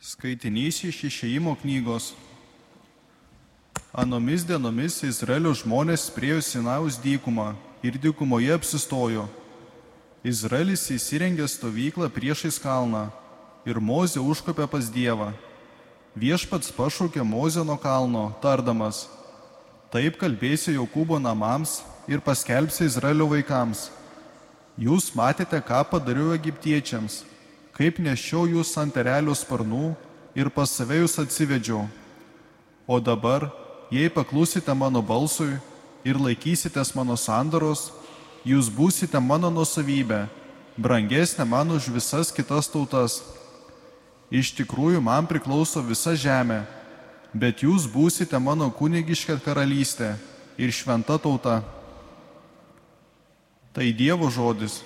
Skaitinys iš išėjimo knygos. Anomis dienomis Izraelio žmonės priejo Sinaus dykumą ir dykumoje apsistojo. Izraelis įsirengė stovyklą priešais kalną ir Mozė užkopė pas Dievą. Viešpats pašaukė Mozę nuo kalno, tardamas, taip kalbėsiu Jokūbo namams ir paskelbsiu Izraelio vaikams. Jūs matėte, ką padariau egiptiečiams kaip nešiau jūs ant erelio sparnų ir pas save jūs atsivedžiau. O dabar, jei paklusite mano balsui ir laikysitės mano sandaros, jūs būsite mano nusavybė, brangesnė man už visas kitas tautas. Iš tikrųjų, man priklauso visa žemė, bet jūs būsite mano kunigiška karalystė ir šventa tauta. Tai Dievo žodis.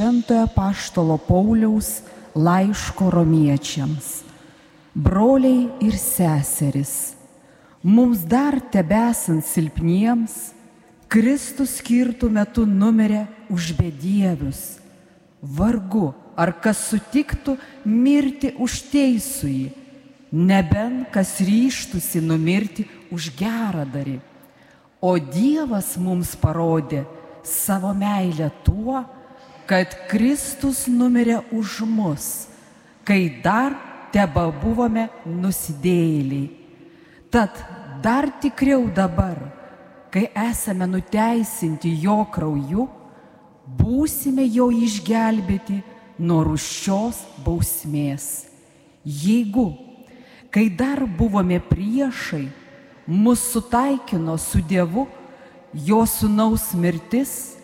Šventojo Paštalo Pauliaus laiško romiečiams. Broliai ir seseris, mums dar tebesant silpniems, Kristus skirtų metu numirė už bedievius. Vargu, ar kas sutiktų mirti už teisųjį, nebent kas ryštusi numirti už gerą darį. O Dievas mums parodė, savo meilę tuo, kad Kristus numirė už mus, kai dar teba buvome nusidėjėliai. Tad dar tikriau dabar, kai esame nuteisinti jo krauju, būsime jo išgelbėti nuo ruščios bausmės. Jeigu, kai dar buvome priešai, mus sutaikino su Dievu, jo sunaus mirtis,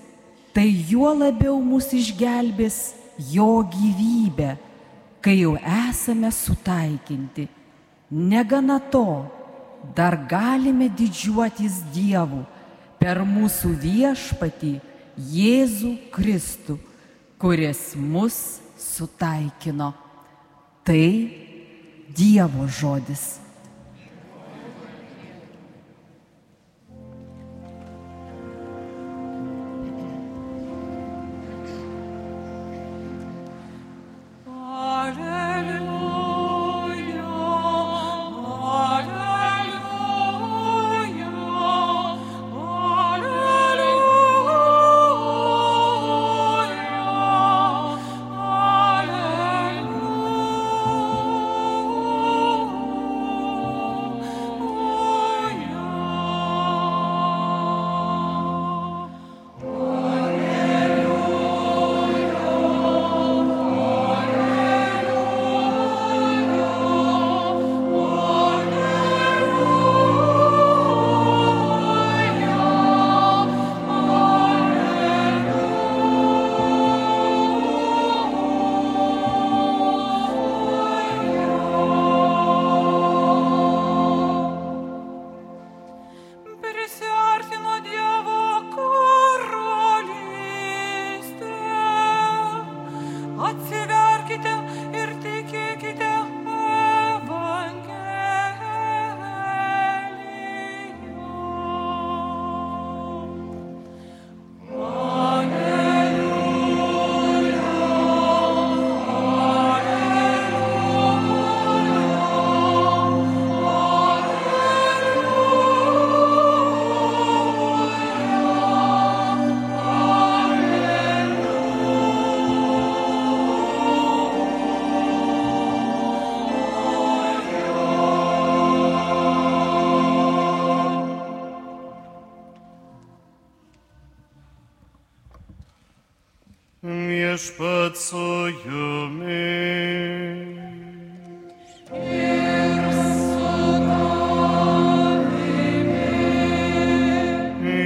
tai juo labiau mus išgelbės jo gyvybę, kai jau esame sutaikinti. Negana to, dar galime didžiuotis Dievu per mūsų viešpatį Jėzų Kristų, kuris mus sutaikino. Tai Dievo žodis. Viešpat su jumis.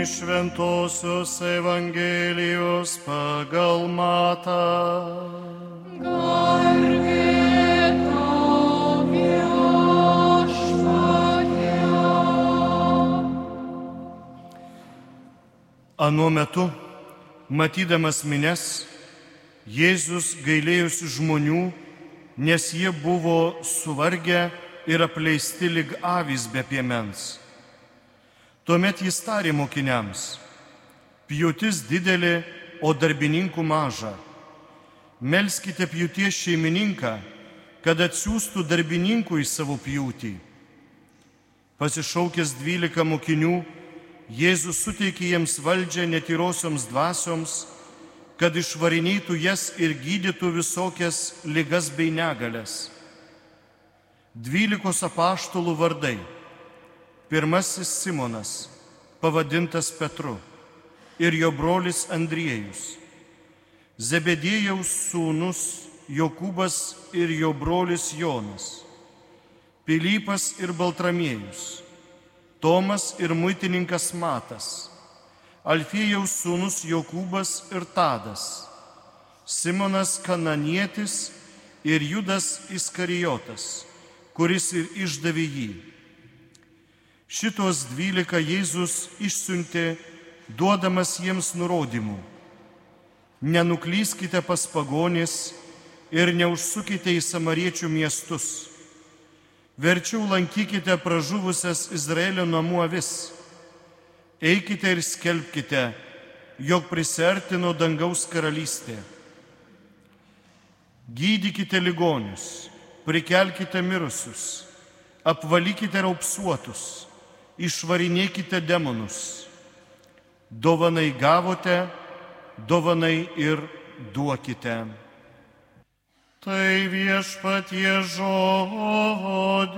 Iš Šventojios Evangelijos pagal matą. Anuo metu, matydamas mines, Jėzus gailėjusi žmonių, nes jie buvo suvargę ir apleisti lig avys be piemens. Tuomet jis tarė mokiniams, pjūtis didelė, o darbininkų maža. Melskite pjūties šeimininką, kad atsiųstų darbininkų į savo pjūtį. Pasišaukęs dvylika mokinių, Jėzus suteikė jiems valdžią netyrosioms dvasioms, kad išvarinėtų jas ir gydytų visokias ligas bei negalės. Dvylikos apaštalų vardai. Pirmasis Simonas, pavadintas Petru, ir jo brolis Andriejus. Zebedėjaus sūnus Jokūbas ir jo brolis Jonas. Pilypas ir Baltramiejus. Tomas ir muitininkas Matas. Alfėjaus sūnus Jokūbas ir Tadas, Simonas Kananietis ir Judas Iskarijotas, kuris ir išdavė jį. Šitos dvylika Jėzus išsiuntė, duodamas jiems nurodymų. Nenuklyskite pas pagonės ir neužsukite į samariečių miestus. Verčiau lankykite pražuvusias Izraelio namų avis Eikite ir skelbkite, jog prisertino dangaus karalystė. Gydykite ligonius, prikelkite mirusius, apvalykite raupsuotus, išvarinėkite demonus. Dovanai gavote, dovanai ir duokite. Tai viešpatie žodį.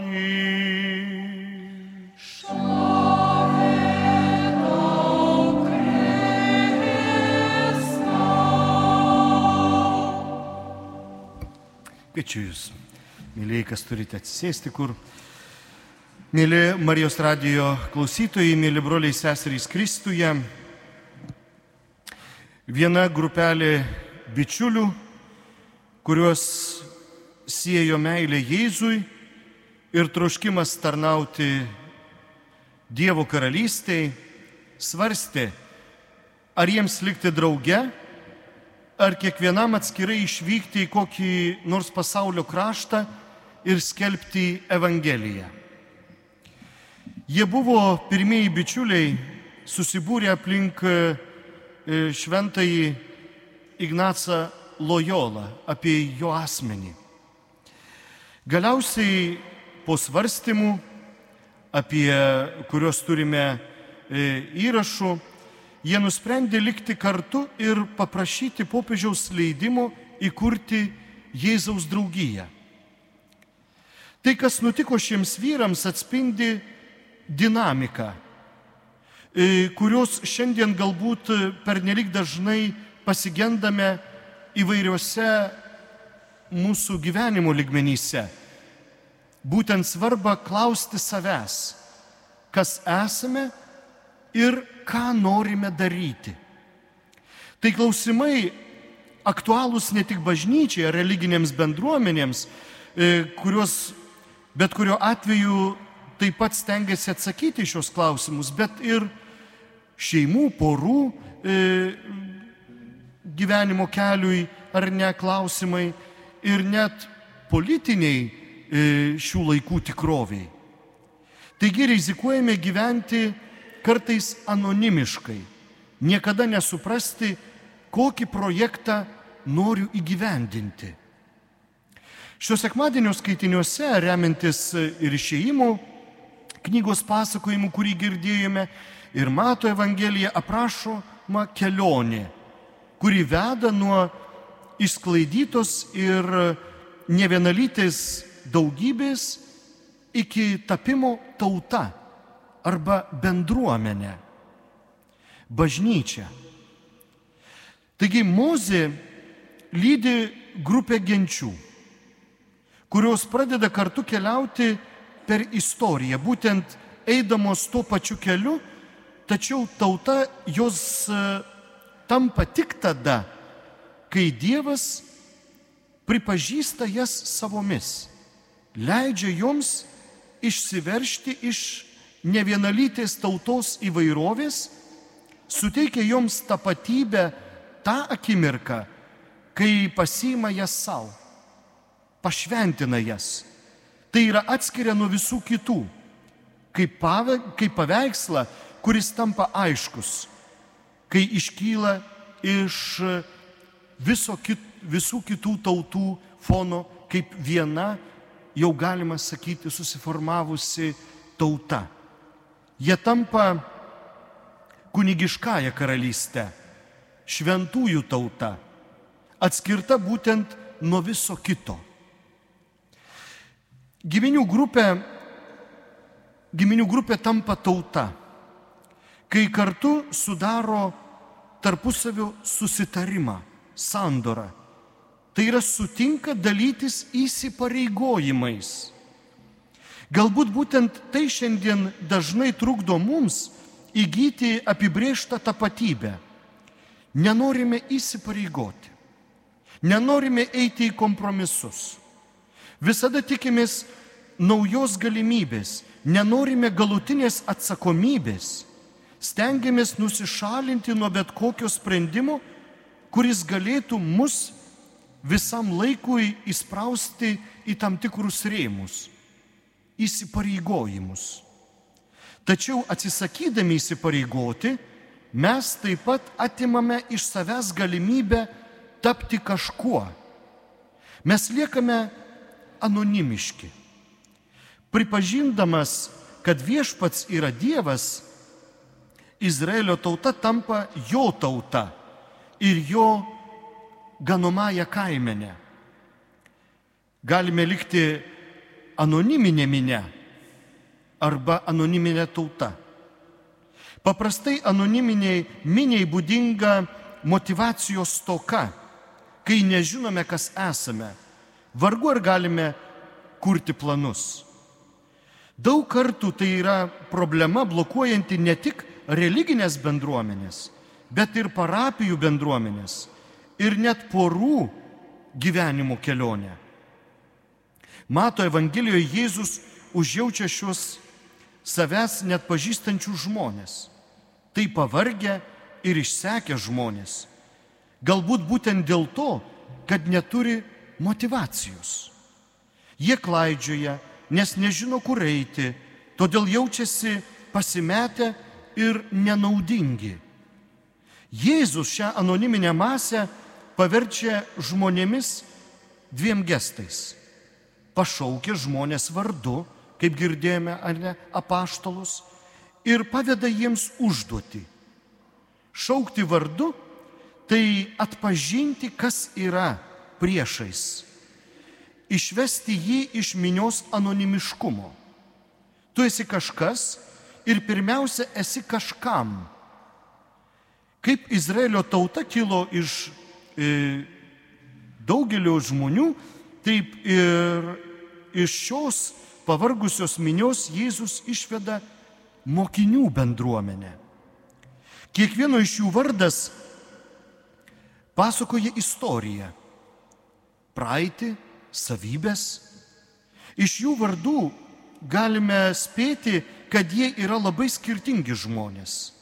Kviečiu Jūs, mėlyjei, kas turite atsisėsti, kur. Mėly Marijos radijo klausytojai, mėly broliai seserys Kristuje, viena grupelė bičiulių, kuriuos siejo meilė Jėzui ir troškimas tarnauti Dievo karalystėje, svarstė, ar jiems likti drauge, ar kiekvienam atskirai išvykti į kokį nors pasaulio kraštą ir skelbti Evangeliją. Jie buvo pirmieji bičiuliai, susibūrė aplink e, šventąjį Ignacą Lojolą, apie jo asmenį. Galiausiai po svarstymų, apie kuriuos turime e, įrašų, jie nusprendė likti kartu ir paprašyti popiežiaus leidimo įkurti Jėzaus draugiją. Tai, kas nutiko šiems vyrams, atspindi dinamiką, e, kurios šiandien galbūt pernelik dažnai pasigendame įvairiuose mūsų gyvenimo ligmenyse. Būtent svarba klausti savęs, kas esame ir ką norime daryti. Tai klausimai aktualūs ne tik bažnyčiai ar religinėms bendruomenėms, e, kuriuos bet kuriuo atveju taip pat stengiasi atsakyti šios klausimus, bet ir šeimų, porų e, gyvenimo keliui ar ne klausimai ir net politiniai e, šių laikų tikroviai. Taigi rizikuojame gyventi kartais anonimiškai, niekada nesuprasti, kokį projektą noriu įgyvendinti. Šios sekmadienio skaitiniuose, remiantis ir išėjimų knygos pasakojimu, kurį girdėjome, ir Mato Evangelija aprašoma kelionė, kuri veda nuo išsklaidytos ir nevienalytės daugybės iki tapimo tauta arba bendruomenė, bažnyčia. Taigi Mozė lydi grupę genčių, kurios pradeda kartu keliauti per istoriją, būtent eidamos tuo pačiu keliu, tačiau tauta jos tampa tik tada, kai Dievas pripažįsta jas savomis, leidžia joms išsiveršti iš nevienalytės tautos įvairovės, suteikia joms tapatybę tą akimirką, kai pasima jas savo, pašventina jas. Tai yra atskiria nuo visų kitų, kaip paveikslą, kuris tampa aiškus, kai iškyla iš viso kit, visų kitų tautų fono kaip viena, jau galima sakyti, susiformavusi tauta. Jie tampa kunigiškąją karalystę, šventųjų tauta, atskirta būtent nuo viso kito. Giminių grupė, giminių grupė tampa tauta, kai kartu sudaro tarpusavio susitarimą, sandorą. Tai yra sutinka dalytis įsipareigojimais. Galbūt būtent tai šiandien dažnai trukdo mums įgyti apibrieštą tapatybę. Nenorime įsipareigoti, nenorime eiti į kompromisus. Visada tikimės naujos galimybės, nenorime galutinės atsakomybės stengiamės nusišalinti nuo bet kokio sprendimo, kuris galėtų mus visam laikui įsprausti į tam tikrus rėmus, įsipareigojimus. Tačiau atsisakydami įsipareigoti, mes taip pat atimame iš savęs galimybę tapti kažkuo. Mes liekame anonimiški. Pripažindamas, kad viešpats yra Dievas, Izraelio tauta tampa jo tauta ir jo ganomąją kaimenę. Galime likti anoniminė minė arba anoniminė tauta. Paprastai anoniminiai miniai būdinga motivacijos toka, kai nežinome, kas esame. Vargu ar galime kurti planus. Daug kartų tai yra problema blokuojanti ne tik religinės bendruomenės, bet ir parapijų bendruomenės ir net porų gyvenimo kelionę. Mato Evangelijoje Jėzus užjaučia šios savęs net pažįstančių žmonės. Tai pavargę ir išsekę žmonės. Galbūt būtent dėl to, kad neturi motivacijos. Jie klaidžioja, nes nežino, kur eiti, todėl jaučiasi pasimetę ir nenaudingi. Jėzus šią anoniminę masę paverčia žmonėmis dviem gestais. Pašaukia žmonės vardu, kaip girdėjome, ar ne, apaštalus, ir paveda jiems užduoti. Šaukti vardu tai atpažinti, kas yra priešais. Išvesti jį iš minios anonimiškumo. Tu esi kažkas ir pirmiausia esi kažkam. Kaip Izraelio tauta kilo iš e, daugelio žmonių, taip ir iš šios pavargusios minios Jėzus išveda mokinių bendruomenę. Kiekvieno iš jų vardas pasakoja istoriją, praeitį, savybės. Iš jų vardų galime spėti, kad jie yra labai skirtingi žmonės.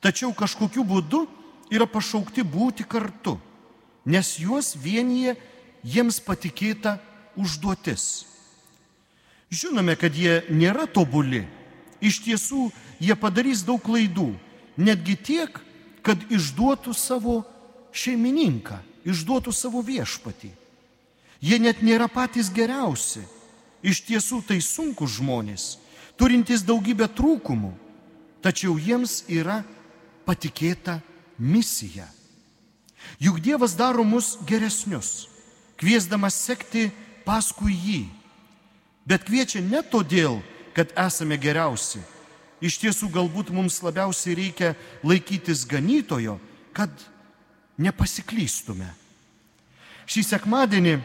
Tačiau kažkokiu būdu yra pašaukti būti kartu nes juos vienyje jiems patikėta užduotis. Žinome, kad jie nėra tobuli. Iš tiesų, jie padarys daug klaidų. Netgi tiek, kad išduotų savo šeimininką, išduotų savo viešpatį. Jie net nėra patys geriausi. Iš tiesų tai sunku žmonės, turintys daugybę trūkumų, tačiau jiems yra patikėta misija. Juk Dievas daro mus geresnius, kviesdamas sekti paskui jį. Bet kviečia ne todėl, kad esame geriausi. Iš tiesų galbūt mums labiausiai reikia laikytis ganytojo, kad nepasiklystume. Šį sekmadienį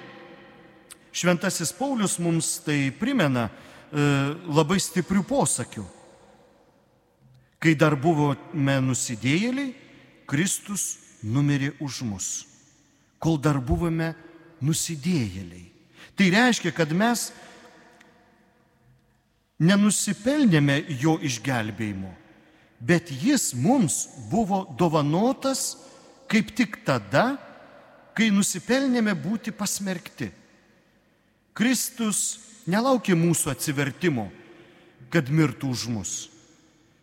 Šventasis Paulius mums tai primena labai stiprių posakių. Kai dar buvome nusidėjėliai, Kristus numirė už mus, kol dar buvome nusidėjėliai. Tai reiškia, kad mes nenusipelnėme jo išgelbėjimo, bet jis mums buvo dovanotas kaip tik tada, kai nusipelnėme būti pasmerkti. Kristus nelaukė mūsų atsivertimo, kad mirtų už mus.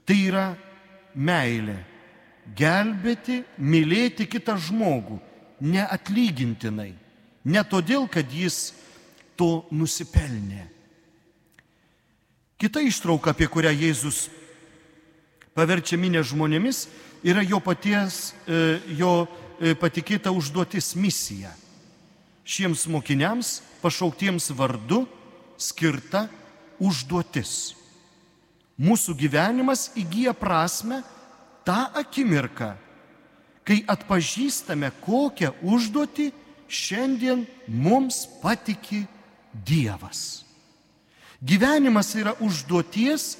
Tai yra meilė gelbėti, mylėti kitą žmogų neatlygintinai. Ne todėl, kad jis to nusipelnė. Kita ištrauka, apie kurią Jėzus paverčia minę žmonėmis, yra jo paties, e, jo e, patikėta užduotis misija. Šiems mokiniams pašauktiems vardu skirta užduotis. Mūsų gyvenimas įgyja prasme tą akimirką, kai atpažįstame, kokią užduotį šiandien mums patiki Dievas. Gyvenimas yra užduoties,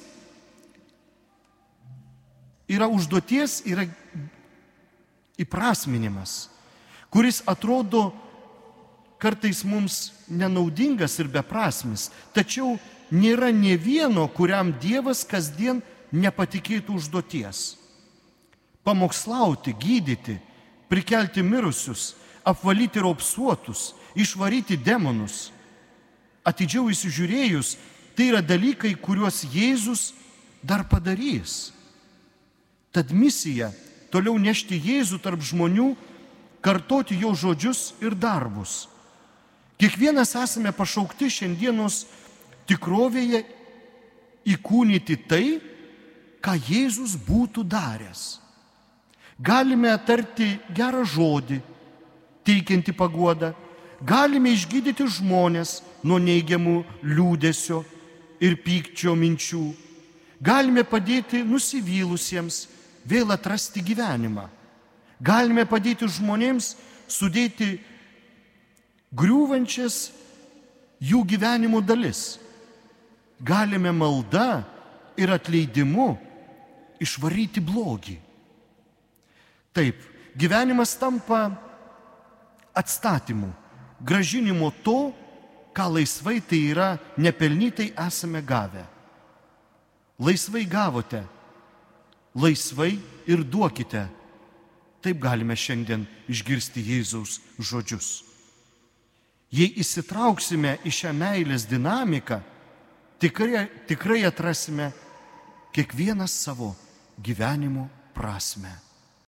yra užduoties, yra įprasminimas, kuris atrodo kartais mums nenaudingas ir beprasmis, tačiau nėra ne vieno, kuriam Dievas kasdien nepatikėtų užduoties pamokslauti, gydyti, prikelti mirusius, apvalyti raupsuotus, išvaryti demonus. Atidžiau įsižiūrėjus, tai yra dalykai, kuriuos Jėzus dar padarys. Tad misija toliau nešti Jėzų tarp žmonių, kartoti jo žodžius ir darbus. Kiekvienas esame pašaukti šiandienos tikrovėje įkūnyti tai, ką Jėzus būtų daręs. Galime tarti gerą žodį, teikianti paguodą, galime išgydyti žmonės nuo neigiamų liūdėsio ir pykčio minčių, galime padėti nusivylusiems vėl atrasti gyvenimą, galime padėti žmonėms sudėti griūvančias jų gyvenimo dalis, galime malda ir atleidimu išvaryti blogį. Taip, gyvenimas tampa atstatymu, gražinimu to, ką laisvai tai yra nepelnytai esame gavę. Laisvai gavote, laisvai ir duokite, Taip galime šiandien išgirsti Jėzaus žodžius. Jei įsitrauksime į šią meilės dinamiką, tikrai, tikrai atrasime kiekvienas savo gyvenimo prasme.